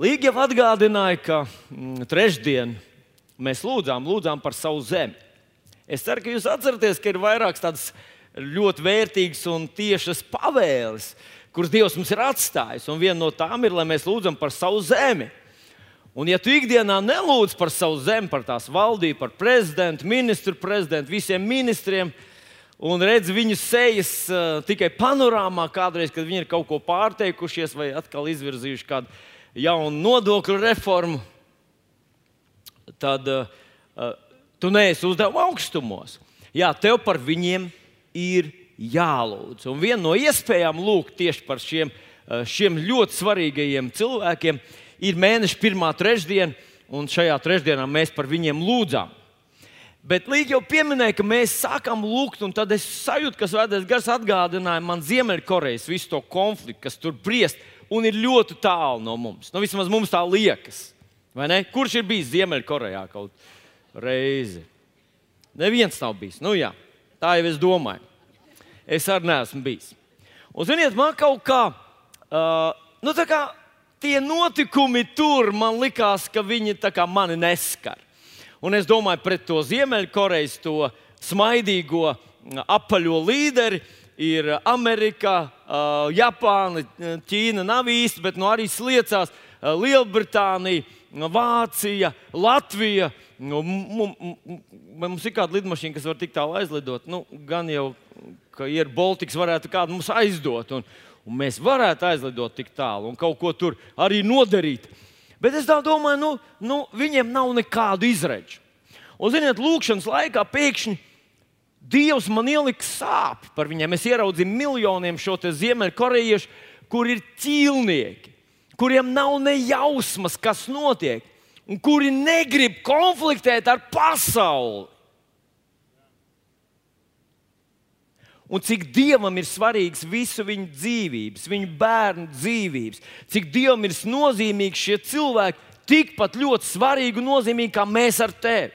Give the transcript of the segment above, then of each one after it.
Līga jau atgādināja, ka mm, trešdien mēs lūdzām, lūdzām par savu zemi. Es ceru, ka jūs atceraties, ka ir vairākas tādas ļoti vērtīgas un tiešas pavēles, kuras Dievs mums ir atstājis. Un viena no tām ir, lai mēs lūdzam par savu zemi. Un, ja tu ikdienā nelūdz par savu zemi, par tās valdību, par prezidentu, ministru prezidentu, visiem ministriem, un redz viņu sejas uh, tikai panorāmā, kādreiz, kad viņi ir kaut ko pārteikušies vai atkal izvirzījuši kādu jaunu nodokļu reformu, tad uh, tu neesi uzdevuma augstumos. Jā, tev par viņiem ir jālūdz. Un viena no iespējām lūgt tieši par šiem, šiem ļoti svarīgajiem cilvēkiem ir mēneša pirmā trešdiena, un šajā trešdienā mēs par viņiem lūdzām. Bet Līga jau pieminēja, ka mēs sākām lūgt, un tad es sajūtu, ka Svētais Gars atgādināja man Ziemeļkorejas visu to konfliktu, kas tur briest, un ir ļoti tālu no mums. Nu, vismaz mums tā liekas. Kurš ir bijis Ziemeļkorejā kaut reizi? Neviens nav bijis. Nu, jā, tā jau es domāju. Es arī neesmu bijis. Un, ziniet, man kaut kā, uh, nu, tā kā tie notikumi tur man likās, ka viņi mani neskar. Un es domāju, pret to Ziemeļkorejas, to smaidīgo, apaļo līderi ir Amerika, Japāna, Ķīna nav īsti, bet nu arī sliecās Lielbritānija, Vācija, Latvija. Nu, mums ir kāda lidmašīna, kas var tik tālu aizlidot. Nu, gan jau, ka ir Baltiks, varētu kādu mums aizdot. Un, un mēs varētu aizlidot tik tālu un kaut ko tur arī nodarīt. Bet es domāju, nu, nu, viņiem nav nekādu izredzi. Un, ziniet, lūkšanas laikā pēkšņi Dievs man ielika sāpes par viņiem. Es ieraudzīju miljoniem šo ziemeļkorejiešu, kur ir ķīlnieki, kuriem nav ne jausmas, kas notiek, un kuri negrib konfliktēt ar pasauli. un cik Dievam ir svarīgs visu viņu dzīvības, viņu bērnu dzīvības, cik Dievam ir nozīmīgi šie cilvēki, tikpat ļoti svarīgi un nozīmīgi kā mēs ar tevi.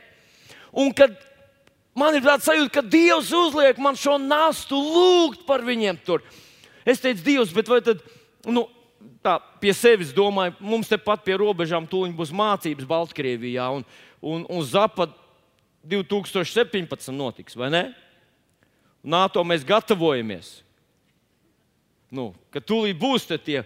Un kad man ir tāds sajūta, ka Dievs uzliek man šo nastu lūgt par viņiem tur, es teicu, Dievs, bet vai tad, nu, tā pie sevis domāju, mums tepat pie robežām tūlīt būs mācības Baltkrievijā un, un, un Zapad 2017 notiks, vai ne? NATO mēs gatavojamies. Nu, ka tūlīt būs tie.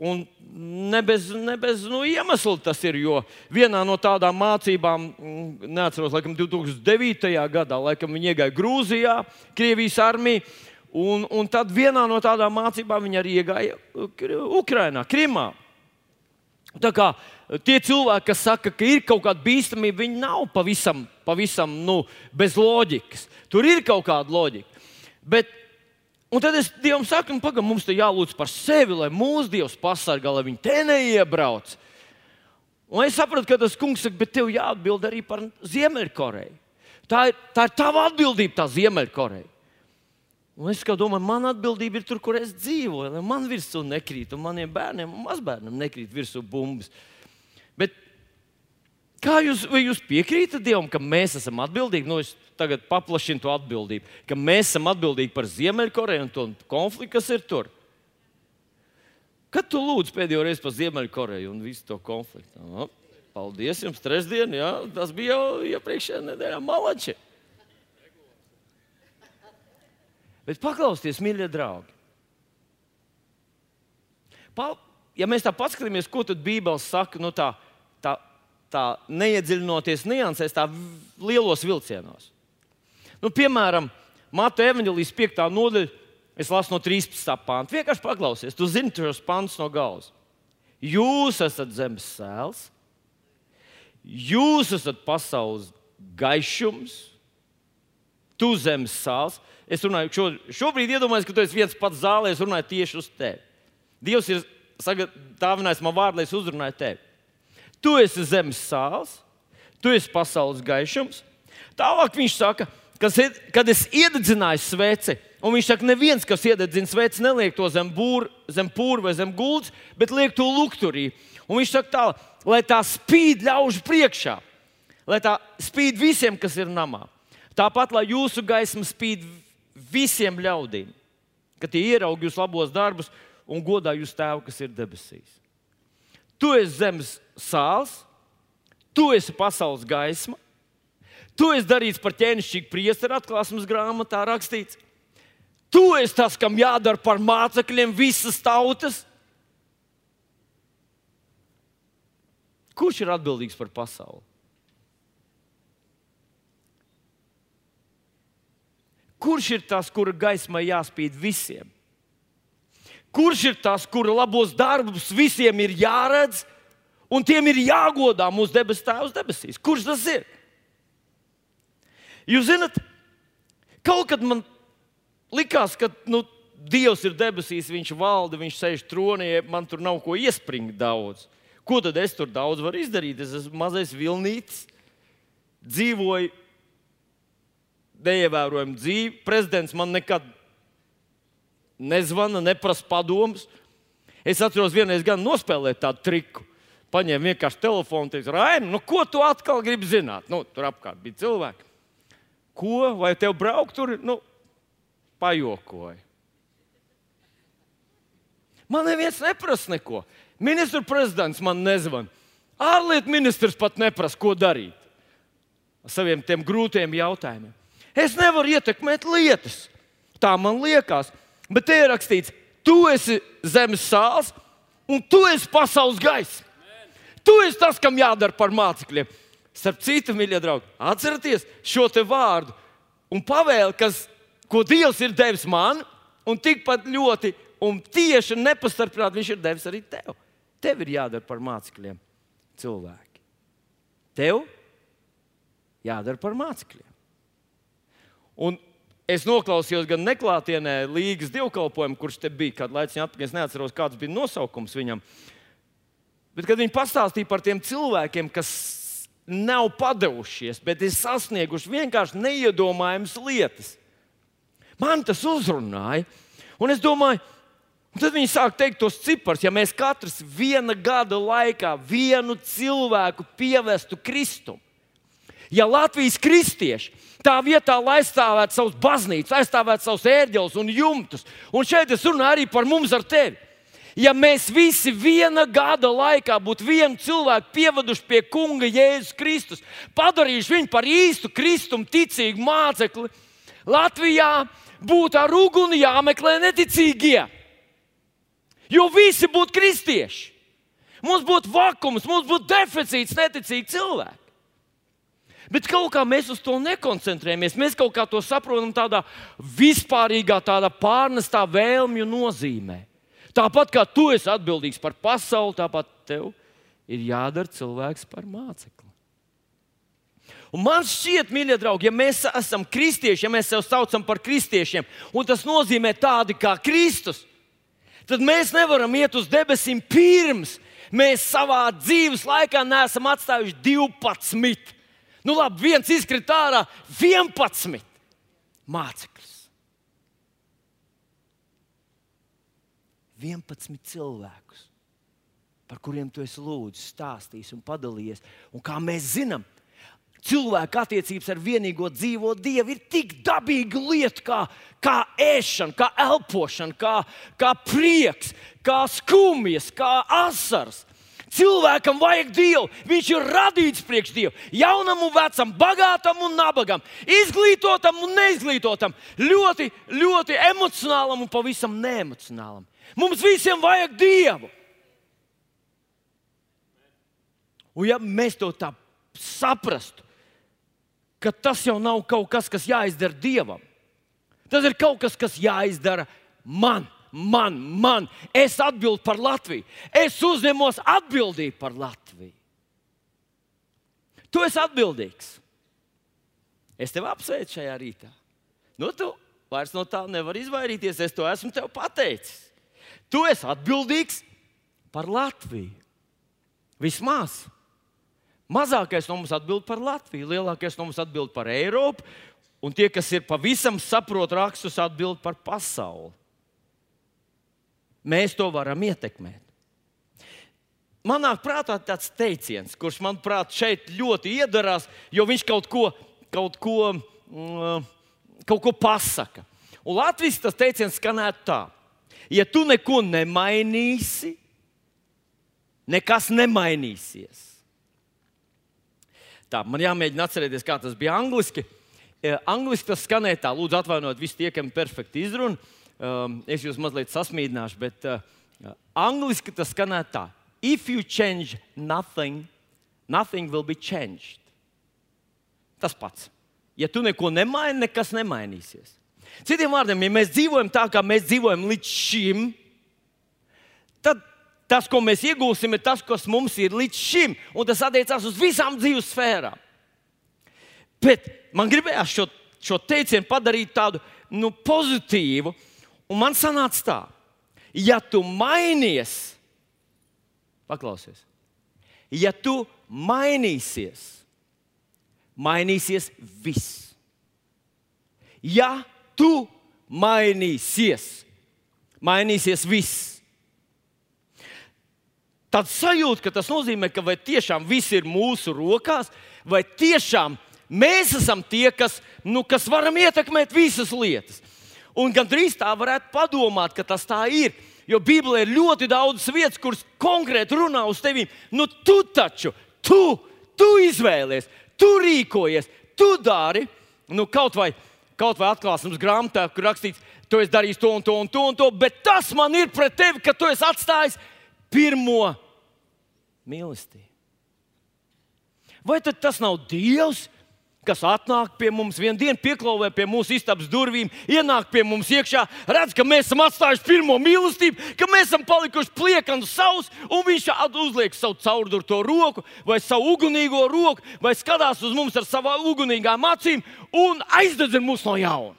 Un ne bez, ne bez nu, iemesla tas ir. Jo vienā no tādām mācībām, mm, neatceros, laikam 2009. gadā, laikam viņi iegāja Grūzijā, Krievijas armija. Un, un tad vienā no tādām mācībām viņi arī iegāja Ukrajinā, Krimā. Tā kā tie cilvēki, kas saka, ka ir kaut kāda bīstamība, viņi nav pavisam, pavisam nu, bez loģikas. Tur ir kaut kāda loģika. Bet, un tad es Dievam saku, nu, pagaidi, mums te jālūdz par sevi, lai mūsu Dievs pasargā, lai viņi te neiebrauc. Un es sapratu, ka tas kungs saka, bet tev jāatbild arī par Ziemeļkoreju. Tā ir, tā ir tava atbildība, tā Ziemeļkoreja. Un es domāju, man atbildība ir tur, kur es dzīvoju, lai man virsū nekrīt, un maniem bērniem un mazbērniem nekrīt virsū bumbas. Bet kā jūs, jūs piekrītat Dievam, ka mēs esam atbildīgi? Nu, es tagad paplašina to atbildību, ka mēs esam atbildīgi par Ziemeļkoreju un to konfliktu, kas ir tur. Kad tu lūdz pēdējo reizi par Ziemeļkoreju un visu to konfliktu? No, paldies jums, trešdien, jā, tas bija jau iepriekšējā nedēļā malači. Bet paklausieties, mīļie draugi. Pa, ja mēs tā paskatāmies, ko tad Bībele saka, nu tā, tā, tā neiedziļinoties niansēs, tā lielos vilcienos. Nu, piemēram, Mata evanģelijas 5. nodaļa, es lasu no 13. pānta. Vienkārši paklausies, tu zini tos pantus no galvas. Jūs esat zemes sēls, jūs esat pasaules gaišums, tu zemes sāls. Es runāju, šo, šobrīd iedomājos, ka tu esi viens pats zālē, es runāju tieši uz tevi. Dievs ir dāvinājis man vārdu, lai es uzrunāju tevi. Tu esi zemes sāls, tu esi pasaules gaišums. Tālāk viņš saka, kas, kad es iededzināju sveci, un viņš saka, neviens, kas iededzina sveci, neliek to zem, būr, zem pūra vai zem gultas, bet liek to lukturī. Un viņš saka, tā, lai tā spīd ļaužu priekšā, lai tā spīd visiem, kas ir namā. Tāpat, lai jūsu gaisma spīd visiem ļaudīm, ka tie ieraudzīja jūsu labos darbus un godā jūs tēvu, kas ir debesīs. tu esi zemes sāls, tu esi pasaules gaisma, tu esi darīts par ķēnišķīgu priesteru atklāsmes grāmatā rakstīts. Tu esi tas, kam jādara par mācekļiem visas tautas. Kurš ir atbildīgs par pasauli? Kurš ir tas, kura gaismai jāspīd visiem? Kurš ir tas, kura labos darbus visiem ir jāredz, un tiem ir jāgodā mūsu debesu Tēvs debesīs? Kurš tas ir? Jūs zināt, kaut kad man likās, ka nu, Dievs ir debesīs, Viņš valda, Viņš sēž tronī, man tur nav ko iespringt daudz. Ko tad es tur daudz varu izdarīt? Es esmu mazais vilnītis, dzīvoju neievērojumu dzīvi. Prezidents man nekad nezvana, neprasa padomus. Es atceros, vienreiz gan nospēlēt tādu triku. Paņēma vienkārši telefonu un teica, Raini, nu, ko tu atkal gribi zināt? Nu, tur apkārt bija cilvēki. Ko? Vai tev braukt tur? Nu, pajokoja. Man neviens neprasa neko. Ministra prezidents man nezvana. Ārlietu ministrs pat neprasa, ko darīt ar saviem tiem grūtiem jautājumiem. Es nevaru ietekmēt lietas. Tā man liekas. Bet te ir rakstīts, tu esi zemes sāls un tu esi pasaules gaisa. Tu esi tas, kam jādara par mācekļiem. Starp citu, mīļie draugi, atcerieties šo te vārdu un pavēli, kas, ko Dievs ir devis man, un tikpat ļoti un tieši nepastarpināti Viņš ir devis arī tev. Tev ir jādara par mācekļiem cilvēki. Tev jādara par mācekļiem. Un es noklausījos gan neklātienē Līgas dievkalpojumu, kurš te bija kādu laiku atpakaļ. Es neatceros, kāds bija nosaukums viņam. Bet, kad viņi pastāstīja par tiem cilvēkiem, kas nav padevušies, bet ir sasnieguši vienkārši neiedomājamas lietas, man tas uzrunāja. Un es domāju, tad viņi sāk teikt tos ciprus, ja mēs katrs viena gada laikā vienu cilvēku pievestu Kristum. Ja Latvijas kristieši tā vietā, lai aizstāvētu savus baznīcas, aizstāvētu savus ērģeles un jumtus, un šeit es runāju arī par mums ar tevi. Ja mēs visi viena gada laikā būtu vienu cilvēku pievaduši pie Kunga Jēzus Kristus, padarījuši viņu par īstu kristumu, ticīgu mācekli, Latvijā būtu ar uguni jāmeklē neticīgie. Jo visi būtu kristieši. Mums būtu vakums, mums būtu deficīts, neticīgi cilvēki. Bet kaut kā mēs uz to nekoncentrējamies. Mēs kaut kā to saprotam tādā vispārīgā, tādā pārnestā vēlmju nozīmē. Tāpat kā tu esi atbildīgs par pasauli, tāpat tev ir jādara cilvēks par mācekli. Un man šķiet, mīļie draugi, ja mēs esam kristieši, ja mēs sevi saucam par kristiešiem, un tas nozīmē tādi kā Kristus, tad mēs nevaram iet uz debesīm pirms mēs savā dzīves laikā neesam atstājuši 12. Nu, labi, viens izkrita ārā, 11 mācekļus. 11 cilvēkus, par kuriem tu esi lūdzis, stāstījis un padalījies. Un kā mēs zinām, cilvēka attiecības ar vienīgo dzīvo Dievu ir tik dabīga lieta, kā, kā ēšana, kā elpošana, kā, kā prieks, kā skumjas, kā asaras. Cilvēkam vajag Dievu. Viņš ir radīts priekš Dievu. Jaunam un vecam, bagātam un nabagam, izglītotam un neizglītotam, ļoti, ļoti emocionālam un pavisam neemocionālam. Mums visiem vajag Dievu. Un ja mēs to tā saprastu, ka tas jau nav kaut kas, kas jāizdara dievam. Tas ir kaut kas, kas jāizdara man, man, man. Es atbildu par Latviju. Es uzņemos atbildību par Latviju. Tu esi atbildīgs. Es tevi apsveicu šajā rītā. Nu, tu vairs no tā nevari izvairīties. Es to esmu tev pateicis. Tu esi atbildīgs par Latviju. Vismaz. Mazākais no mums atbild par Latviju, lielākais no mums atbild par Eiropu, un tie, kas ir pavisam saprot rakstus, atbild par pasauli. Mēs to varam ietekmēt. Manā prātā tāds teiciens, kurš manuprāt šeit ļoti iedarās, jo viņš kaut ko, kaut ko, mm, kaut ko pasaka. Un Latvijas tas teiciens skanētu tā: ja tu neko nemainīsi, Nekas nemainīsies. Tā, man jāmēģina atcerēties, kā tas bija angliski. Uh, angliski tas skanēja tā, lūdzu, atvainojiet, visi tie, kam ir perfekti izruna. Um, es jūs mazliet sasmīdināšu, bet uh, angliski tas skanēja tā: If you change nothing, nothing will be changed. Tas pats. Ja tu neko nemaini, nekas nemainīsies. Citiem vārdiem, ja mēs dzīvojam tā, kā mēs dzīvojam līdz šim, tad tas, ko mēs iegūsim, ir tas, kas mums ir līdz šim, un tas attiecās uz visām dzīves sfērām. Bet man gribējās šo, šo teicienu padarīt tādu nu, pozitīvu, un man sanāca tā, ja tu mainies, paklausies, ja tu mainīsies, mainīsies viss. Ja tu mainīsies, mainīsies viss. Tad sajūta, ka tas nozīmē, ka vai tiešām viss ir mūsu rokās, vai tiešām mēs esam tie, kas, nu, kas varam ietekmēt visas lietas. Un gan drīz tā varētu padomāt, ka tas tā ir. Jo Bībelē ir ļoti daudz vietas, kuras konkrēti runā uz tevi. Nu, tu taču, tu, tu izvēlies, tu rīkojies, tu dari. Nu, kaut vai kaut vai atklāsmes grāmatā, kur rakstīts, tu esi darījis to un to un to, un to, bet tas man ir pret tevi, ka tu esi atstājis pirmo mīlestību. Vai tas nav Dievs? Kas atnāk pie mums, vienu dienu pieklauvē pie mūsu istabas durvīm, ienāk pie mums iekšā, redz, ka mēs esam atstājuši pirmo mīlestību, ka mēs esam palikuši pliekani savus, un viņš uzliek savu caurdurto roku vai savu ugunīgo roku, vai skatās uz mums ar savām ugunīgām acīm un aizdedzina mūs no jauna.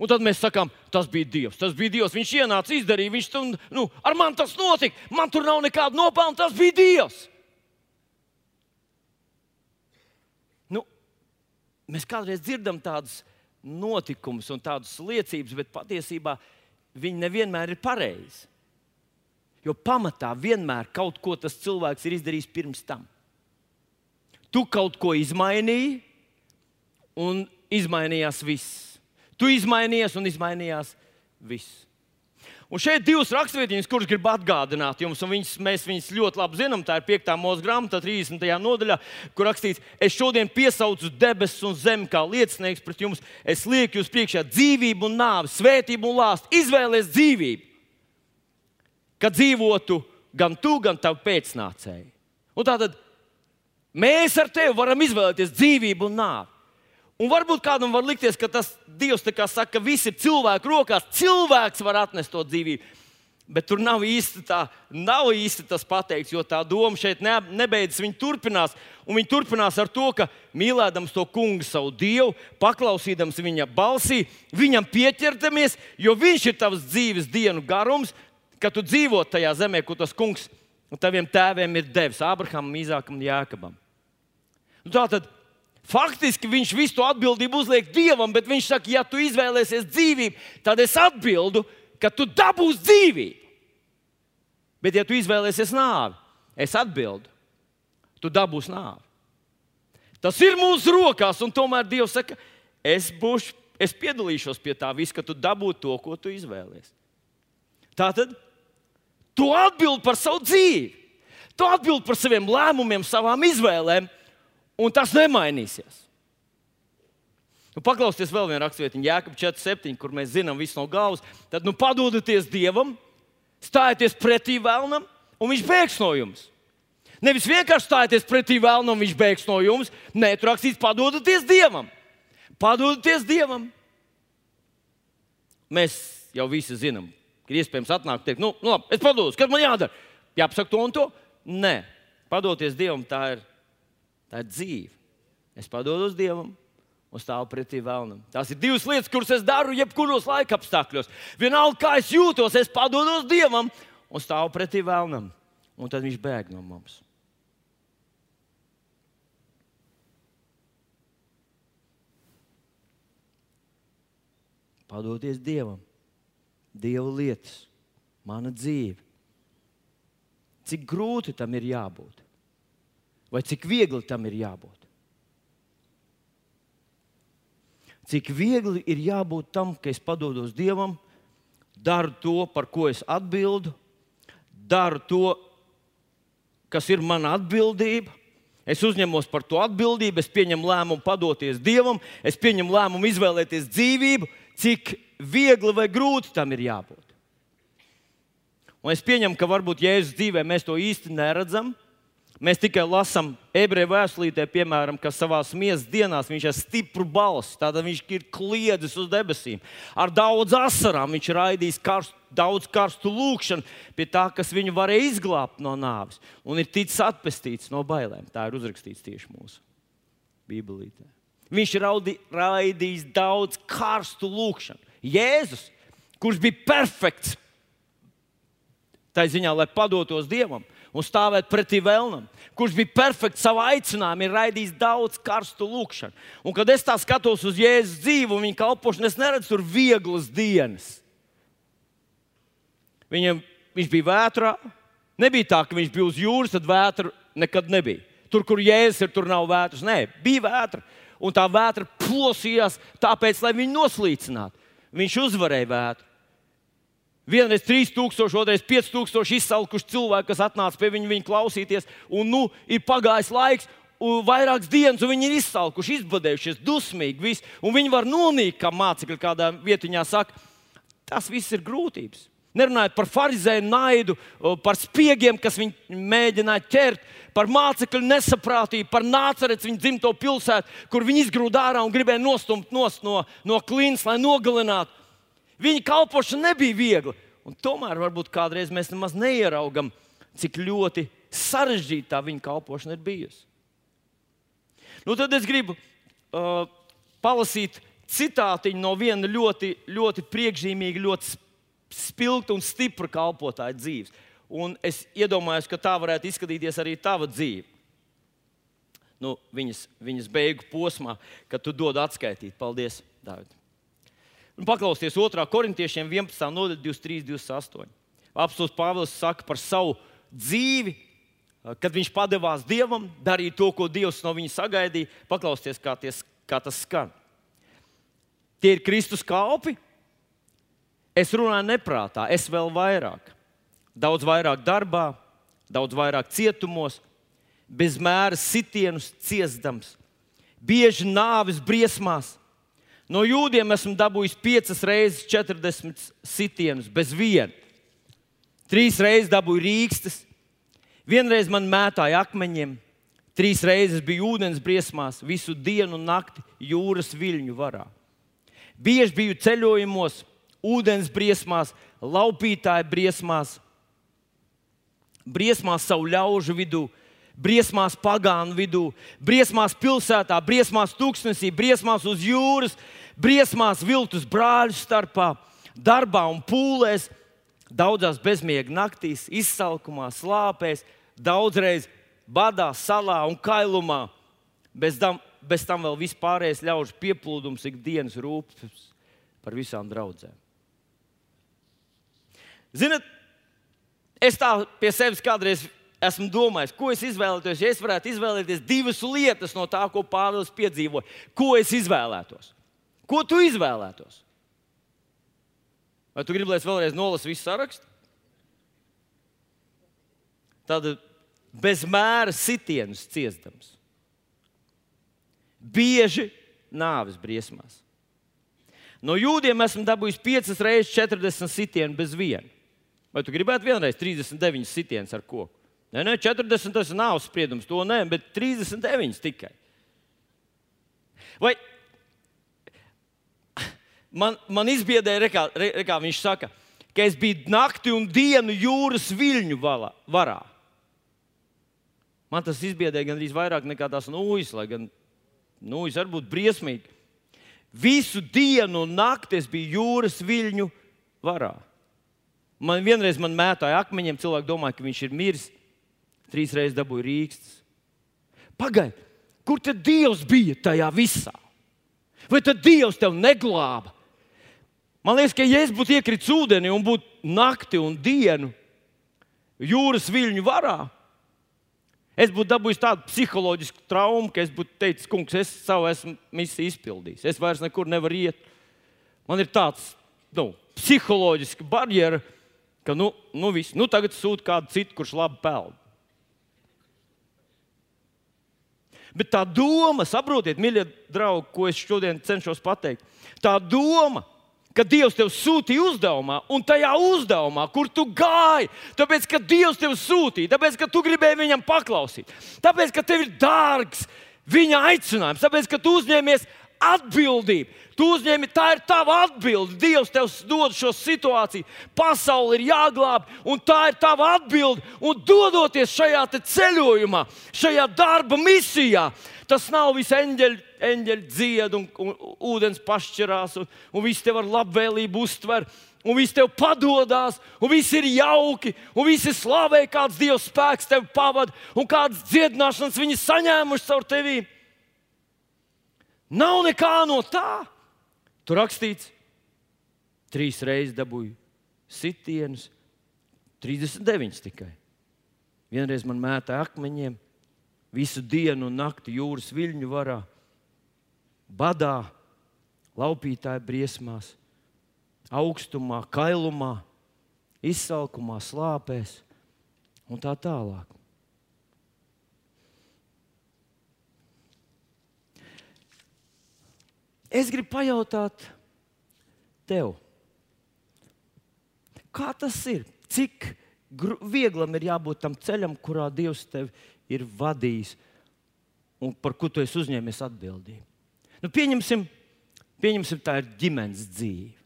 Un tad mēs sakām, tas bija Dievs. Tas bija Dievs. Viņš ienāca, izdarīja, viņš tur, nu, ar mani tas notika. Man tur nav nekāda nopelna, tas bija Dievs. Mēs kādreiz dzirdam tādus notikumus un tādas liecības, bet patiesībā viņi nevienmēr ir pareizi. Jo pamatā vienmēr kaut ko tas cilvēks ir izdarījis pirms tam. Tu kaut ko izmainīji, un izmainījās viss. Tu izmainījies, un izmainījās viss. Un šeit ir divas raksturvietiņas, kuras gribu atgādināt jums, un viņas, mēs viņas ļoti labi zinām. Tā ir 5. mūža grāmata, 30. nodaļā, kur rakstīts, es šodien piesaucu debesis un zemi kā liecinieks pret jums. Es lieku jūs priekšā dzīvību un nāvi, svētību un lāstu. Izvēlieties dzīvību, kad dzīvotu gan tu, gan tavi pēcnācēji. Un tātad mēs ar tevi varam izvēlēties dzīvību un nāvi. Un varbūt kādam var likties, ka tas Dievs saka, ka viss ir cilvēku rokās. Cilvēks var atnest to dzīvību. Bet tur nav īsti, tā, nav īsti tas pateikts, jo tā doma šeit ne, nebeidzas. Viņa turpinās, un viņa turpinās ar to, ka mīlēdams to kungu, savu dievu, paklausīdams viņa balsī, viņam pieķertamies, jo viņš ir tavs dzīves dienu garums, ka tu dzīvo tajā zemē, ko tas kungs taviem tēviem ir devis Abrahamam, Īzākam un Jākabam. Nu, tā tad Faktiski viņš visu to atbildību uzliek dievam, bet viņš saka, ja tu izvēlēsies dzīvību, tad es atbildu, ka tu dabūsi dzīvību. Bet, ja tu izvēlēsies nāvi, es atbildu, tu dabūsi nāvi. Tas ir mūsu rokās, un tomēr Dievs saka, es, būšu, es piedalīšos pie tā visa, ka tu dabūsi to, ko tu izvēlēsies. Tā tad tu atbildi par savu dzīvi, tu atbildi par saviem lēmumiem, savām izvēlēm un tas nemainīsies. Nu, paklausieties vēl vienā rakstvietiņā, Jēkab 4,7, kur mēs zinām visu no galvas. Tad nu, padodieties Dievam, stājieties pretī vēlnam, un viņš bēgs no jums. Nevis vienkārši stājieties pretī vēlnam, viņš bēgs no jums. Nē, tur rakstīts, padodieties Dievam. Padodieties Dievam. Mēs jau visi zinām, ka ir iespējams atnākt un teikt, nu, nu labi, es padodos, kas man jādara? Jāpasaka to un to. Nē, padoties Dievam, tā ir Tā ir dzīve. Es padodos Dievam un stāvu pretī vēlnam. Tās ir divas lietas, kuras es daru jebkuros laika apstākļos. Vienalga, kā es jūtos, es padodos Dievam un stāvu pretī vēlnam. Un tad viņš bēg no mums. Padoties Dievam, Dieva lietas, mana dzīve. Cik grūti tam ir jābūt? Vai cik viegli tam ir jābūt. Cik viegli ir jābūt tam, ka es padodos Dievam, daru to, par ko es atbildu, daru to, kas ir mana atbildība. Es uzņemos par to atbildību, es pieņemu lēmumu padoties Dievam, es pieņemu lēmumu izvēlēties dzīvību, cik viegli vai grūti tam ir jābūt. Un es pieņemu, ka varbūt Jēzus dzīvē mēs to īsti neredzam. Mēs tikai lasām ebreju vēstulītē, piemēram, ka savā miesas dienās viņš ir stipru balss, tātad viņš ir kliedzis uz debesīm. Ar daudz asarām viņš raidījis karstu, daudz karstu lūgšanu pie tā, kas viņu varēja izglābt no nāves. Un ir ticis atpestīts no bailēm. Tā ir uzrakstīts tieši mūsu Bībelītē. Viņš ir raidījis daudz karstu lūgšanu. Jēzus, kurš bija perfekts, tā ziņā, lai padotos Dievam un stāvēt pretī vēlnam, kurš bija perfekts savā aicinājumā, ir raidījis daudz karstu lūkšanu. Un, kad es tā skatos uz Jēzus dzīvi un viņa kalpošanu, es neredzu tur vieglas dienas. Viņam, viņš bija vētrā. Nebija tā, ka viņš bija uz jūras, tad vētra nekad nebija. Tur, kur jēzus ir, tur nav vētras. Nē, bija vētra. Un tā vētra plosījās tāpēc, lai viņu noslīcinātu. Viņš uzvarēja vētru. Vienreiz 3000, otrreiz 5000 izsalkuši cilvēki, kas atnāca pie viņa, viņa klausīties. Un nu ir pagājis laiks, vairākas dienas, un viņi ir izsalkuši, izbadējušies, dusmīgi. Visi, un viņi var nonīkt, kā mācekļi kādā vietiņā saka. Tas viss ir grūtības. Nerunājot par farizēju naidu, par spiegiem, kas viņu mēģināja ķert, par mācekļu nesaprātību, par nācerēts viņa dzimto pilsētu, kur viņi izgrūda ārā un gribēja nostumt no, no klīnas, lai nogalinātu. Viņa kalpošana nebija viegla. Un tomēr varbūt kādreiz mēs nemaz neieraugam, cik ļoti sarežģīta viņa kalpošana ir bijusi. Nu, tad es gribu uh, palasīt citātiņu no viena ļoti, ļoti priekšzīmīga, ļoti spilgta un stipra kalpotāja dzīves. Un es iedomājos, ka tā varētu izskatīties arī tava dzīve. Nu, viņas, viņas beigu posmā, kad tu dod atskaitīt. Paldies, Dārvid! Un paklausieties 2. korintiešiem 11. nodaļa 23, 28. Apstults Pāvils saka par savu dzīvi, kad viņš padevās Dievam, darīja to, ko Dievs no viņa sagaidīja. Paklausieties, kā, ties, kā tas skan. Tie ir Kristus kalpi. Es runāju neprātā, es vēl vairāk. Daudz vairāk darbā, daudz vairāk cietumos, bez mēra sitienus ciestams, bieži nāves briesmās No jūdiem esmu dabūjis 5 reizes 40 sitienus, bez viena. Trīs reizes dabūju rīkstus, vienreiz man mētāja akmeņiem, trīs reizes biju ūdens briesmās, visu dienu un nakti jūras viļņu varā. Bieži biju ceļojumos, ūdens briesmās, laupītāju briesmās, briesmās savu ļaužu vidū, briesmās pagānu vidū, briesmās pilsētā, briesmās tūkstnesī, briesmās uz jūras, briesmās viltus brāļu starpā, darbā un pūlēs, daudzās bezmiega naktīs, izsalkumā, slāpēs, daudzreiz badā, salā un kailumā. Bez tam, bez tam vēl vispārējais ļaužu pieplūdums, ikdienas rūpes par visām draudzēm. Ziniet, es tā pie sevis kādreiz esmu domājis, ko es izvēlētos. Ja es varētu izvēlēties divas lietas no tā, ko Pāvils piedzīvoja, ko es izvēlētos. Ko tu izvēlētos? Vai tu gribi, lai es vēlreiz nolasu visu sarakstu? Tad bez mēra sitienus ciestams, bieži nāves briesmās. No jūdiem esmu dabūjis 5 reizes 40 sitienu bez viena. Vai tu gribētu vienreiz 39 sitienus ar koku? Nē, nē, 40 tas nav spriedums, to nē, bet 39 tikai. Vai man, man izbiedēja, re, kā, re, kā viņš saka, ka es biju nakti un dienu jūras viļņu valā, varā. Man tas izbiedēja gandrīz vairāk nekā tās nūjas, lai gan nūjas var būt briesmīgi. Visu dienu un nakti es biju jūras viļņu varā. Man vienreiz man mētāja akmeņiem, cilvēki domāja, ka viņš ir miris. Trīs reizes dabūja rīkstus. Pagaidiet, kur tad Dievs bija tajā visā? Vai tad Dievs tev neglāba? Man liekas, ka ja es būtu iekritis ūdenī un būtu nakti un dienu jūras viļņu varā, es būtu dabūjis tādu psiholoģisku traumu, ka es būtu teicis, kungs, es savu esmu misiju izpildījis. Es vairs nekur nevaru iet. Man ir tāds nu, psiholoģisks barjeras, ka nu, nu, viss, nu tagad sūta kādu citu, kurš labi pelna. Bet tā doma, saprotiet, mīļie draugi, ko es šodien cenšos pateikt, tā doma, ka Dievs tev sūtīja uzdevumā, un tajā uzdevumā, kur tu gāji, tāpēc, ka Dievs tev sūtīja, tāpēc, ka tu gribēji viņam paklausīt, tāpēc, ka tev ir dārgs viņa aicinājums, tāpēc, ka tu uzņēmies atbildību. Tu uzņēmi, tā ir tava atbilde. Dievs tev dod šo situāciju. Pasaule ir jāglābj, un tā ir tava atbilde. Un dodoties šajā ceļojumā, šajā darba misijā, tas nav viss eņģeļi, eņģeļi dzied un, un, un ūdens pašķirās, un, un viss tev ar labvēlību uztver. Un viss tev padodas, un viss ir jauki, un visi slavē, kāds Dieva spēks tev pavada, un kādas dziedināšanas viņi saņēmuši caur tevi. Nav nekā no tā. Tur rakstīts, trīs reizes dabūju sitienus, 39 tikai. Vienreiz man mētā akmeņiem, visu dienu un nakti jūras viļņu varā, badā, laupītāja briesmās, augstumā, kailumā, izsalkumā, slāpēs un tā tālāk. Es gribu pajautāt tev, kā tas ir? Cik vieglam ir jābūt tam ceļam, kurā Dievs tevi ir vadījis un par ko tu esi uzņēmies atbildību? Nu, pieņemsim, pieņemsim, tā ir ģimenes dzīve.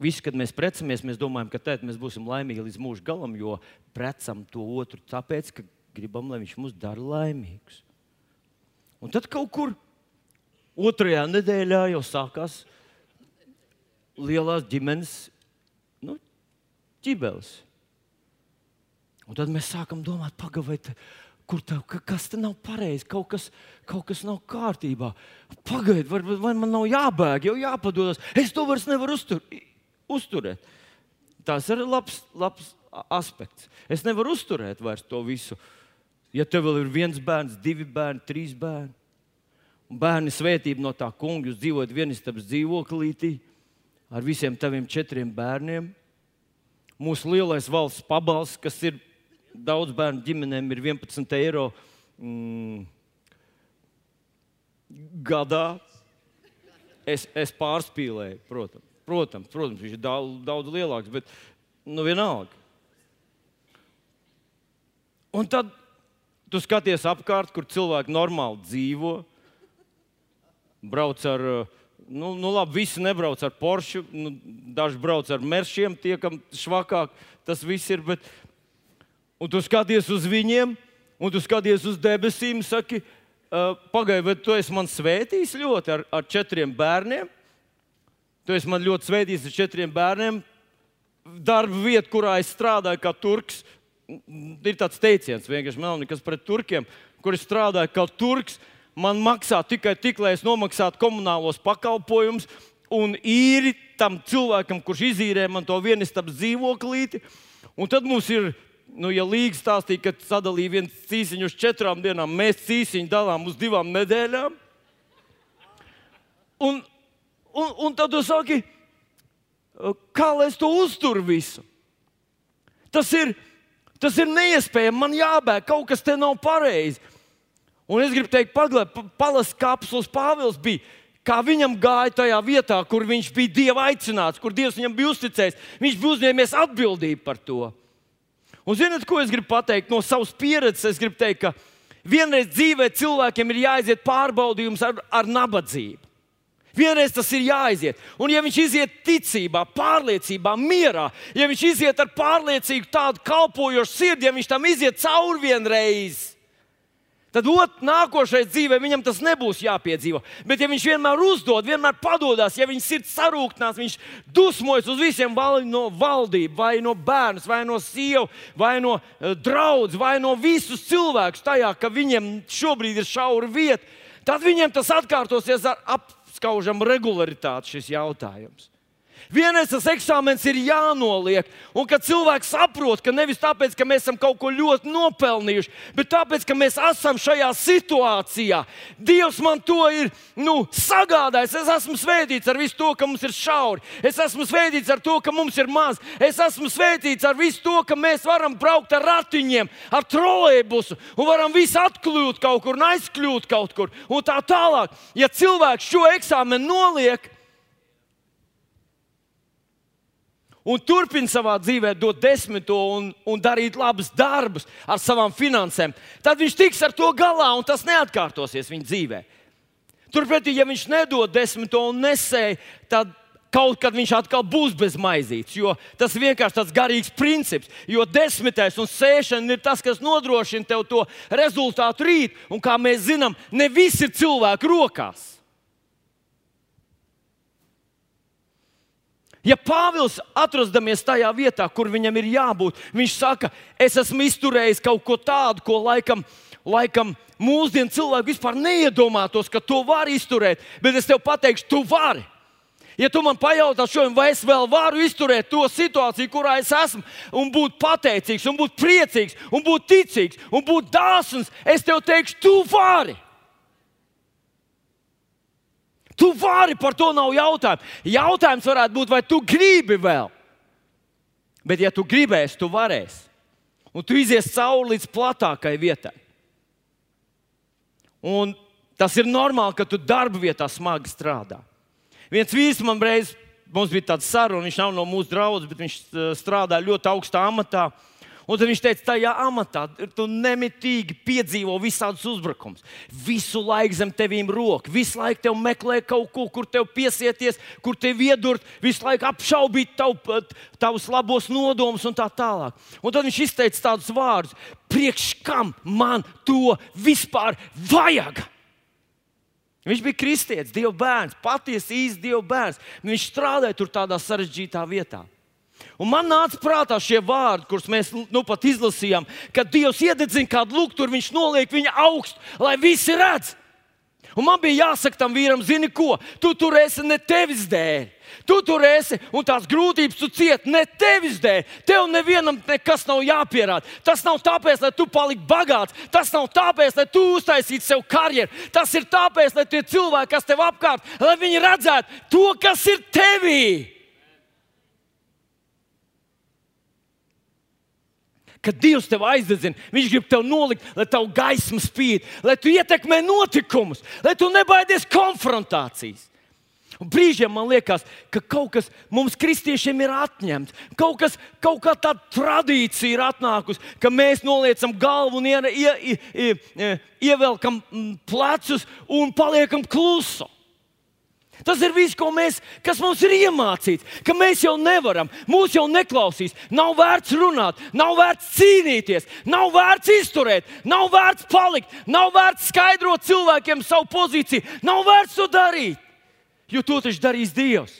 Visi, kad mēs precamies, mēs domājam, ka tad mēs būsim laimīgi līdz mūža galam, jo precam to otru tāpēc, ka gribam, lai viņš mūs dara laimīgus. Un tad kaut kur otrajā nedēļā jau sākās lielās ģimenes nu, ķibeles. Un tad mēs sākam domāt, pagaidi, kur tev, kas te nav pareizi, kaut kas, kaut kas nav kārtībā. Pagaidi, vai, vai man nav jābēg, jau jāpadodas. Es to vairs nevaru uztur, uzturēt. Tas ir labs, labs aspekts. Es nevaru uzturēt vairs to visu. Uh, Ja tev vēl ir viens bērns, divi bērni, trīs bērni, un bērni svētība no tā kunga, jūs dzīvojat vienistabas dzīvoklītī ar visiem taviem četriem bērniem. Mūsu lielais valsts pabalsts, kas ir daudz bērnu ģimenēm, ir 11 eiro mm, gadā. Es, es pārspīlēju, protams. Protams, protams viņš ir daudz, daudz lielāks, bet nu, vienalga. Un tad Tu skaties apkārt, kur cilvēki normāli dzīvo, brauc ar, nu, nu labi, visi nebrauc ar Porsche, nu, daži brauc ar meršiem, tie, kam švakāk tas viss ir. Bet, un tu skaties uz viņiem, un tu skaties uz debesīm, saki, pagaidi, vai tu esi man svētījis ļoti ar, ar četriem bērniem? Tu esi man ļoti svētījis ar četriem bērniem. Darba vieta, kurā es strādāju kā turks, ir tāds teiciens, vienkārši man nav nekas pret turkiem, kuri strādāja kā turks. Man maksā tikai tik, lai es nomaksātu komunālos pakalpojumus, un īri tam cilvēkam, kurš izīrē man to vienistabas dzīvoklīti. Un tad mums ir, nu, ja Līga stāstīja, ka sadalīja viens cīsiņu uz četrām dienām, mēs cīsiņu dalām uz divām nedēļām. Un, un, un tad tu saki, kā lai es to uzturu visu? Tas ir Tas ir neiespējami. Man jābēg, kaut kas te nav pareizi. Un es gribu teikt, palas kapsulas Pāvils bija. Kā viņam gāja tajā vietā, kur viņš bija Dieva aicināts, kur Dievs viņam bija uzticējis. Viņš bija uzņēmies atbildību par to. Un zinot, ko es gribu pateikt no savas pieredzes? Es gribu teikt, ka vienreiz dzīvē cilvēkiem ir jāiziet pārbaudījums ar, ar nabadzību. Vienreiz tas ir jāiziet. Un, ja viņš iziet ticībā, pārliecībā, mierā, ja viņš iziet ar pārliecīgu, tādu kalpojošu sirdi, ja viņš tam iziet cauri vienreiz, tad ot, nākošais dzīvē viņam tas nebūs jāpiedzīvo. Bet, ja viņš vienmēr uzdod, vienmēr padodas, ja viņš ir sarūktināts, viņš dusmojas uz visiem, vai no valdības, vai no bērna, vai no sievas, vai no uh, draugs, vai no visus cilvēkus tajā, ka viņiem šobrīd ir šaura vieta, tad viņiem tas atkārtosies ar ap skaužam regularitāti šis jautājums. Vienreiz tas eksāmens ir jānoliek, un kad cilvēks saprot, ka nevis tāpēc, ka mēs esam kaut ko ļoti nopelnījuši, bet tāpēc, ka mēs esam šajā situācijā, Dievs man to ir nu, sagādājis. Es esmu svētīts ar visu to, ka mums ir šauri, es esmu svētīts ar to, ka mums ir maz, es esmu svētīts ar visu to, ka mēs varam braukt ar ratiņiem, ar trolēbusu, un varam visi atkļūt kaut kur un aizkļūt kaut kur, un tā tālāk. Ja cilvēks šo eksāmenu noliek, un turpina savā dzīvē dot desmito un, un darīt labus darbus ar savām finansēm, tad viņš tiks ar to galā un tas neatkārtosies viņa dzīvē. Turpretī, ja viņš nedod desmito un nesēja, tad kaut kad viņš atkal būs bez maizītes. Jo tas vienkārši tāds garīgs princips. Jo desmitais un sēšana ir tas, kas nodrošina tev to rezultātu rīt. Un kā mēs zinām, ne viss ir cilvēku rokās. Ja Pāvils atrodamies tajā vietā, kur viņam ir jābūt, viņš saka, es esmu izturējis kaut ko tādu, ko laikam, laikam mūsdienu cilvēki vispār neiedomātos, ka to var izturēt. Bet es tev pateikšu, tu vari. Ja tu man pajautā šodien, vai es vēl varu izturēt to situāciju, kurā es esmu, un būt pateicīgs, un būt priecīgs, un būt ticīgs, un būt dāsns, es tev teikšu, tu vari. Tu vari, par to nav jautājumu. Jautājums varētu būt, vai tu gribi vēl. Bet, ja tu gribēsi, tu varēsi. Un tu izies cauri līdz platākai vietai. Un tas ir normāli, ka tu darba vietā smagi strādā. Viens vīrs man reiz, mums bija tāds saruna, viņš nav no mūsu draugs, bet viņš strādā ļoti augstā amatā. Un tad viņš teica, tajā amatā tu nemitīgi piedzīvo visādus uzbrukumus. Visu laiku zem tevīm roka, visu laiku te meklē kaut ko, kur te piesieties, kur te iedurt, visu laiku apšaubīt tav, tavus labos nodomus un tā tālāk. Un tad viņš izteica tādus vārdus: priekš kam man to vispār vajag? Viņš bija kristietis, Dieva bērns, patiesi īsts Dieva bērns. Viņš strādāja tur tādā sarežģītā vietā. Un man nāca prātā šie vārdi, kurus mēs nu pat izlasījām, kad Dievs iededzina kādu lukturu, viņš noliek viņu augstu, lai visi redz. Un man bija jāsaka tam vīram, zini ko, tu tur esi ne tevis dēļ. Tu tur esi un tās grūtības tu cieti ne tevis dēļ. Tev nevienam nekas nav jāpierāda. Tas nav tāpēc, lai tu paliktu bagāts. Tas nav tāpēc, lai tu uztaisītu sev karjeru. Tas ir tāpēc, lai tie cilvēki, kas tev apkārt, lai viņi redzētu to, kas ir tevī. Kad Dievs tev aizdedzina, Viņš grib tev nolikt, lai tavu gaismu spīd, lai tu ietekmē notikumus, lai tu nebaidies konfrontācijas. Un brīžiem man liekas, ka kaut kas mums, kristiešiem, ir atņemts. Kaut, kas, kaut kā tāda tradīcija ir atnākusi, ka mēs noliecam galvu un ie, ie, ie, ie, ievelkam mm, plecus un paliekam klusi. Tas ir viss, mēs, kas mums ir iemācīts, ka mēs jau nevaram, mūs jau neklausīs. Nav vērts runāt, nav vērts cīnīties, nav vērts izturēt, nav vērts palikt, nav vērts skaidrot cilvēkiem savu pozīciju, nav vērts to darīt, jo to taču darīs Dievs.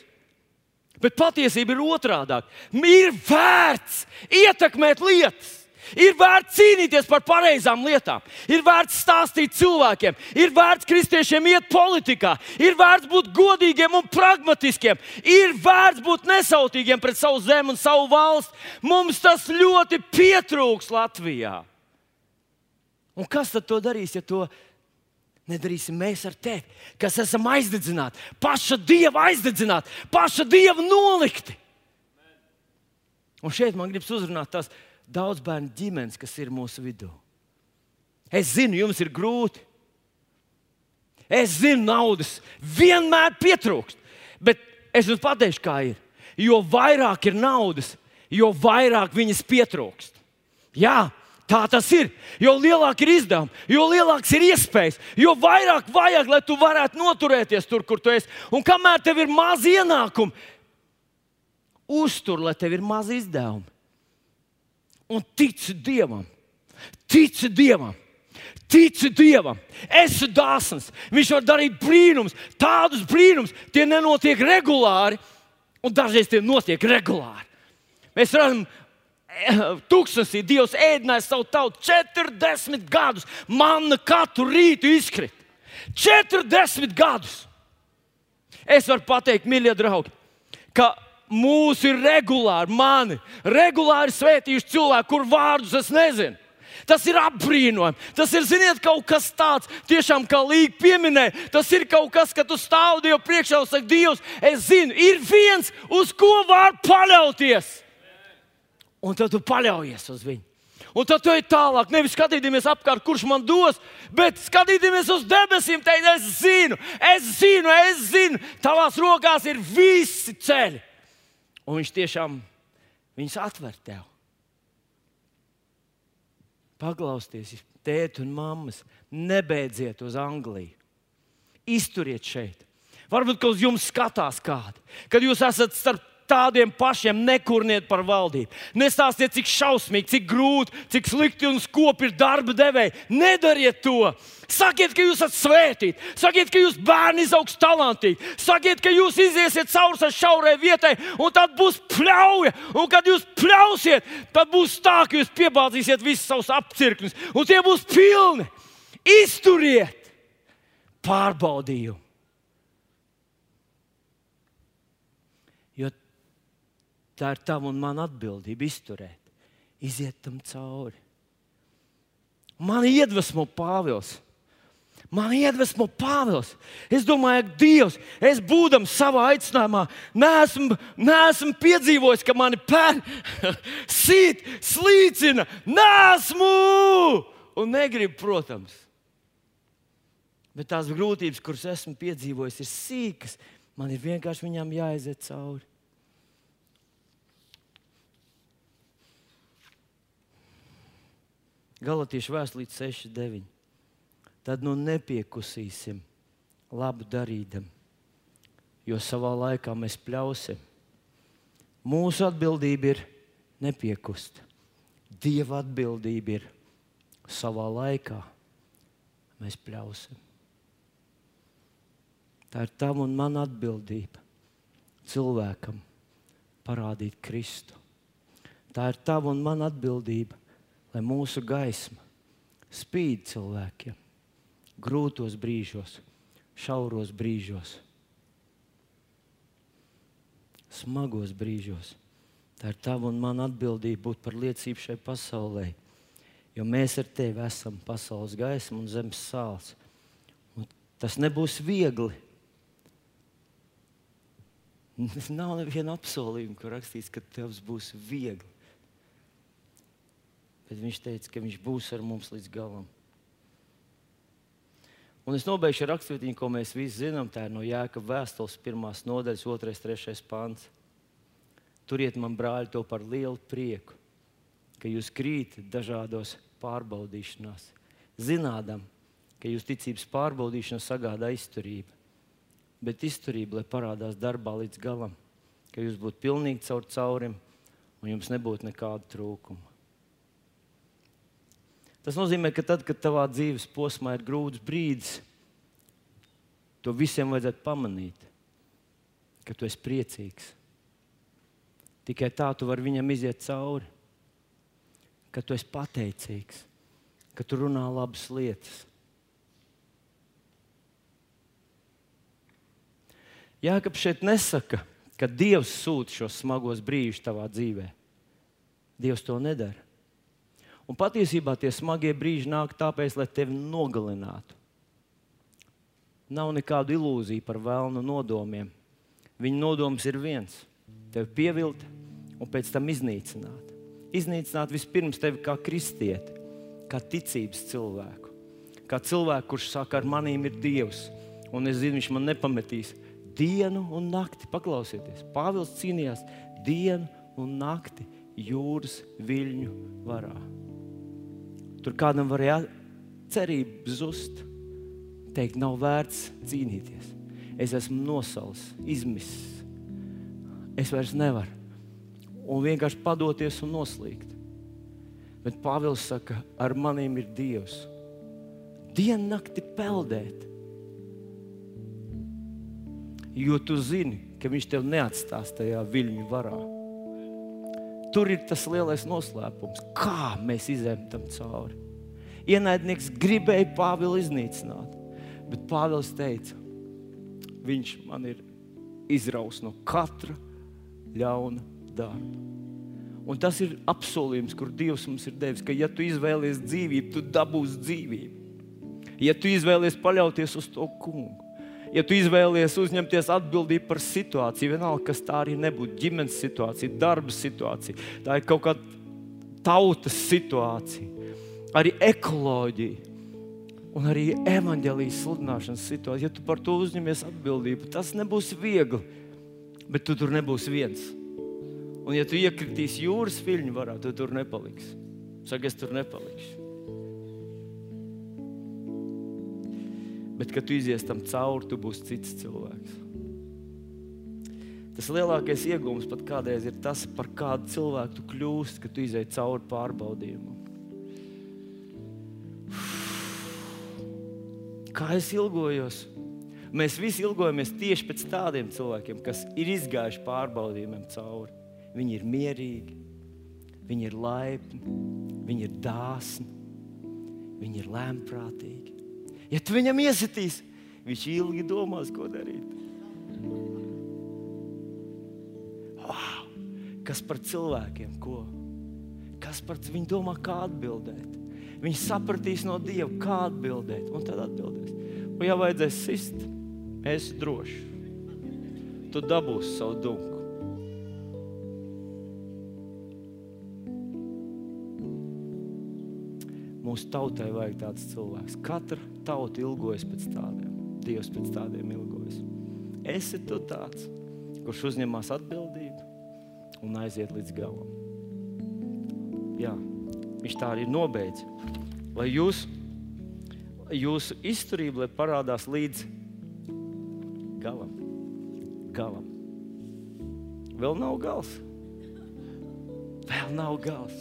Bet patiesība ir otrādi. Ir vērts ietekmēt lietas. Ir vērts cīnīties par pareizām lietām, ir vērts stāstīt cilvēkiem, ir vērts kristiešiem iet politikā, ir vērts būt godīgiem un pragmatiskiem, ir vērts būt nesautīgiem pret savu zemi un savu valsti. Mums tas ļoti pietrūks Latvijā. Un kas tad to darīs, ja to nedarīsim mēs ar tevi, kas esam aizdedzināti, paša dieva aizdedzināti, paša dieva nolikti? Un šeit man gribas uzrunāt tās daudz bērnu ģimenes, kas ir mūsu vidū. Es zinu, jums ir grūti. Es zinu, naudas vienmēr pietrūkst. Bet es jums pateikšu, kā ir. Jo vairāk ir naudas, jo vairāk viņas pietrūkst. Jā, tā tas ir. Jo lielāka ir izdevuma, jo lielāks ir iespējas, jo vairāk vajag, lai tu varētu noturēties tur, kur tu esi. Un kamēr tev ir maz ienākumu, uztur, lai tev ir maz izdevumi un tici Dievam. Tici Dievam. Tici Dievam, esi dāsns. Viņš var darīt brīnumus, tādus brīnumus, tie nenotiek regulāri, un dažreiz tie notiek regulāri. Mēs redzam, eh, tūkstnesī Dievs ēdināja savu tautu 40 gadus. Manna katru rītu izkrīt. 40 gadus. Es varu pateikt, mīļie draugi, ka mūs ir regulāri, mani regulāri svētījuši cilvēki, kur vārdus es nezinu. Tas ir apbrīnojami. Tas ir, ziniet, kaut kas tāds, tiešām kā Līga pieminēja. Tas ir kaut kas, ka tu stāv Dievu priekšā un saki, Dievs, es zinu, ir viens, uz ko var paļauties. Un tad tu paļaujies uz viņu. Un tad tu ej tālāk, nevis skatīties apkārt, kurš man dos, bet skatīties uz debesīm, teikt, es zinu, es zinu, es zinu, tavās rokās ir visi ceļi. Un viņš tiešām viņus atver tev. Paklausieties, tēti un mammas, nebeidziet uz Angliju. Izturiet šeit. Varbūt, ka uz jums skatās kādi, kad jūs esat starp tādiem pašiem nekurniet par valdību. Nestāstiet, cik šausmīgi, cik grūti, cik slikti un skopi ir darba devēji. Nedariet to! Sakiet, ka jūs esat svētīti, sakiet, ka jūs bērni izaugs talantīgi, sakiet, ka jūs iziesiet cauri šai šaurai vietai, un tad būs pļauja. Un kad jūs pļausiet, tad būs tā, ka jūs piebāzīsiet visus savus apcirkņus, un tie būs pilni. Izturiet pārbaudījumu! Tā ir tava un mana atbildība izturēt, iziet tam cauri. Man iedvesmo Pāvils. Man iedvesmo Pāvils. Es domāju, ka Dievs, es būdams savā aicinājumā, neesmu, neesmu piedzīvojis, ka mani pērn sīt, slīcina. Nesmu! Un negribu, protams. Bet tās grūtības, kuras esmu piedzīvojis, ir sīkas. Man ir vienkārši viņām jāiziet cauri. Galatiešu vēstulīte 6,9. Tad nu nepiekusīsim labu darīdam, jo savā laikā mēs pļausim. Mūsu atbildība ir nepiekust. Dieva atbildība ir savā laikā mēs pļausim. Tā ir tava un mana atbildība cilvēkam parādīt Kristu. Tā ir tava un mana atbildība lai mūsu gaisma spīd cilvēkiem grūtos brīžos, šauros brīžos, smagos brīžos. Tā ir tava un mana atbildība būt par liecību šai pasaulē. Jo mēs ar tevi esam pasaules gaisma un zemes sāls. Un tas nebūs viegli. Nav neviena apsolījuma, kur rakstīts, ka tev būs viegli bet viņš teica, ka viņš būs ar mums līdz galam. Un es nobeigšu ar raksturvietiņu, ko mēs visi zinām. Tā ir no Jēkabas vēstules, pirmās nodaļas, otrais, trešais pants. Turiet man, brāļi, to par lielu prieku, ka jūs krītat dažādos pārbaudīšanās, zinādam, ka jūs ticības pārbaudīšana sagādā izturību. Bet izturība, lai parādās darbā līdz galam, ka jūs būtu pilnīgi caur caurim un jums nebūtu nekāda trūkuma. Tas nozīmē, ka tad, kad tavā dzīves posmā ir grūts brīdis, to visiem vajadzētu pamanīt, ka tu esi priecīgs. Tikai tā tu vari viņam iziet cauri, ka tu esi pateicīgs, ka tu runā labas lietas. Jākap šeit nesaka, ka Dievs sūta šos smagos brīžus tavā dzīvē. Dievs to nedara. Un patiesībā tie smagie brīži nāk tāpēc, lai tevi nogalinātu. Nav nekādu ilūziju par vēlnu nodomiem. Viņa nodoms ir viens - tevi pievilt un pēc tam iznīcināt. Iznīcināt vispirms tevi kā kristieti, kā ticības cilvēku, kā cilvēku, kurš saka, ar manīm ir Dievs, un es zinu, viņš man nepametīs dienu un nakti. Paklausieties, Pāvils cīnījās dienu un nakti jūras viļņu varā. Tur kādam varēja cerība zust, teikt, nav vērts cīnīties. Es esmu nosaucis, izmisis. Es vairs nevaru. Un vienkārši padoties un noslīgt. Bet Pāvils saka, ar maniem ir Dievs. Dienu nakti peldēt. Jo tu zini, ka viņš tev neatstās tajā viļņu varā. Tur ir tas lielais noslēpums, kā mēs izējām tam cauri. Ienaidnieks gribēja Pāvilu iznīcināt, bet Pāvils teica, viņš man ir izrauts no katra ļaunu darbu. Un tas ir apsolījums, kur Dievs mums ir devis, ka, ja tu izvēlies dzīvību, tu dabūsi dzīvību. Ja tu izvēlies paļauties uz to kungu, ja tu izvēlies uzņemties atbildību par situāciju, vienalga, kas tā arī nebūtu, ģimenes situācija, darba situācija, tā ir kaut kāda tautas situācija, arī ekoloģija. Un arī evanģēlijas sludināšanas situācija, ja tu par to uzņemies atbildību, tas nebūs viegli, bet tu tur nebūsi viens. Un, ja tu iekritīsi jūras viļņu varā, tad tu tur nepaliksi. Saka, es tur nepalikšu. Bet, kad tu izies tam cauri, tu būsi cits cilvēks. Tas lielākais iegūms pat kādreiz ir tas, par kādu cilvēku tu kļūsi, kad tu izai cauri pārbaudījumam. Kā es ilgojos? Mēs visi ilgojamies tieši pēc tādiem cilvēkiem, kas ir izgājuši pārbaudījumiem cauri. Viņi ir mierīgi, viņi ir laipni, viņi ir dāsni, viņi ir lēmprātīgi. Ja tu viņam iesitīs, viņš ilgi domās, ko darīt. Wow! Kas par cilvēkiem, ko? Kas par viņu domā, kā atbildēt? Viņi sapratīs no Dieva, kā atbildēt, un tad atbildēs. Un, ja vajadzēs sist, es droši. Tu dabūsi savu dunku. Mūsu tautai vajag tāds cilvēks. Katra tauta ilgojas pēc tādiem. Dievs pēc tādiem ilgojas. Esi tu tāds, kurš uzņemas atbildību un aiziet līdz galam. Jā, viņš tā arī nobeidz. Lai jūs, jūsu izturība parādās līdz galam. galam. Vēl nav gals. Vēl nav gals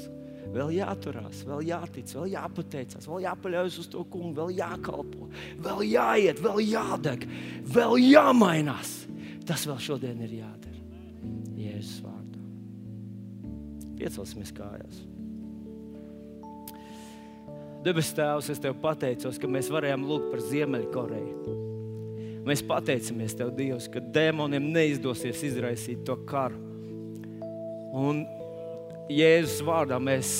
vēl jāturās, vēl jātic, vēl jāpateicās, vēl jāpaļaujas uz to kungu, vēl jākalpo, vēl jāiet, vēl jādeg, vēl jāmainās. Tas vēl šodien ir jādara. Jēzus vārdā. Piecelsimies kājās. Debes Tēvs, es Tev pateicos, ka mēs varējām lūgt par Ziemeļkoreju. Mēs pateicamies Tev, Dievs, ka demoniem neizdosies izraisīt to karu. Un Jēzus vārdā mēs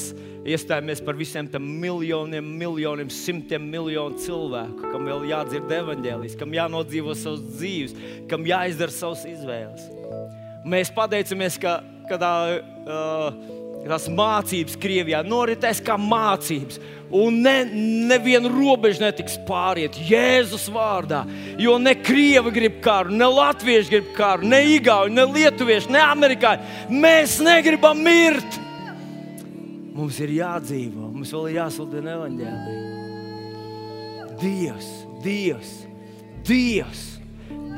iestājāmies par visiem tiem miljoniem, miljoniem, simtiem miljonu cilvēku, kam vēl jādzird evaņģēlijas, kam jānodzīvo savas dzīves, kam jāizdara savas izvēles. Mēs pateicamies, ka, ka tā, uh, tās mācības Krievijā noritēs kā mācības. Un ne, neviena robeža netiks pāriet Jēzus vārdā. Jo ne krievi grib karu, ne latvieši grib karu, ne igauni, ne lietuvieši, ne amerikāņi. Mēs negribam mirt. Mums ir jādzīvo, mums vēl ir jāsludina evaņģēlī. Dievs, Dievs, Dievs,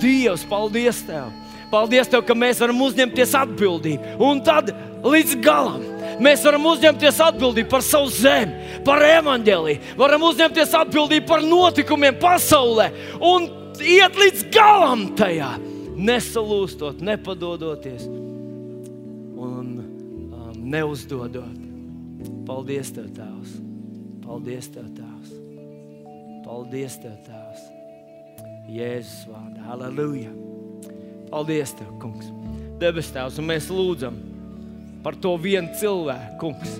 Dievs, paldies Tev! Paldies Tev, ka mēs varam uzņemties atbildību. Un tad līdz galam mēs varam uzņemties atbildību par savu zemi, par evaņģēlīju, varam uzņemties atbildību par notikumiem pasaulē un iet līdz galam tajā, nesalūstot, nepadodoties un um, neuzdodot. Paldies, Tev, Tēvs! Paldies, Tev, Tēvs! Paldies, Tev, Tēvs! Jēzus vārdā! Halleluja! Paldies, Tev, Kungs! Debes Tēvs, un mēs lūdzam par to vienu cilvēku, Kungs.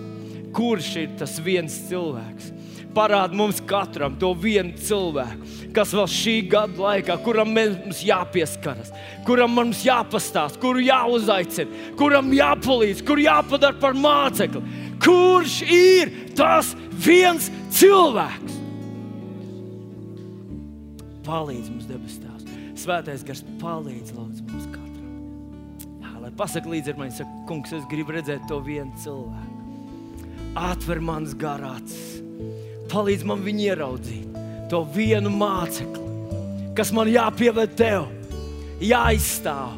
Kurš ir tas viens cilvēks? Parāda mums katram to vienu cilvēku, kas vēl šī gada laikā, kuram mums jāpieskaras, kuram mums jāpastāsta, kuru jāuzaicina, kuram jāpalīdz, kur jāpadara par mācekli kurš ir tas viens cilvēks. Palīdz mums, debes Tēvs. Svētais gars palīdz lūdzu. Pasakā līdzi ar mani, saka, kungs, es gribu redzēt to vienu cilvēku. Atver manas garāts, palīdz man viņu ieraudzīt, to vienu mācekli, kas man jāpieved tev, jāizstāv,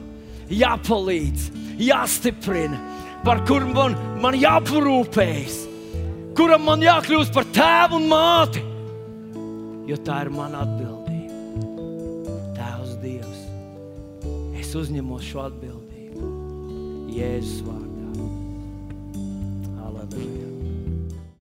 jāpalīdz, jāstiprina par kuru man, man jāparūpējas, kuram man jākļūst par tēvu un māti. Jo tā ir mana atbildība. Tēvs, Dievs, es uzņemos šo atbildību Jēzus vārdā. Aleluja!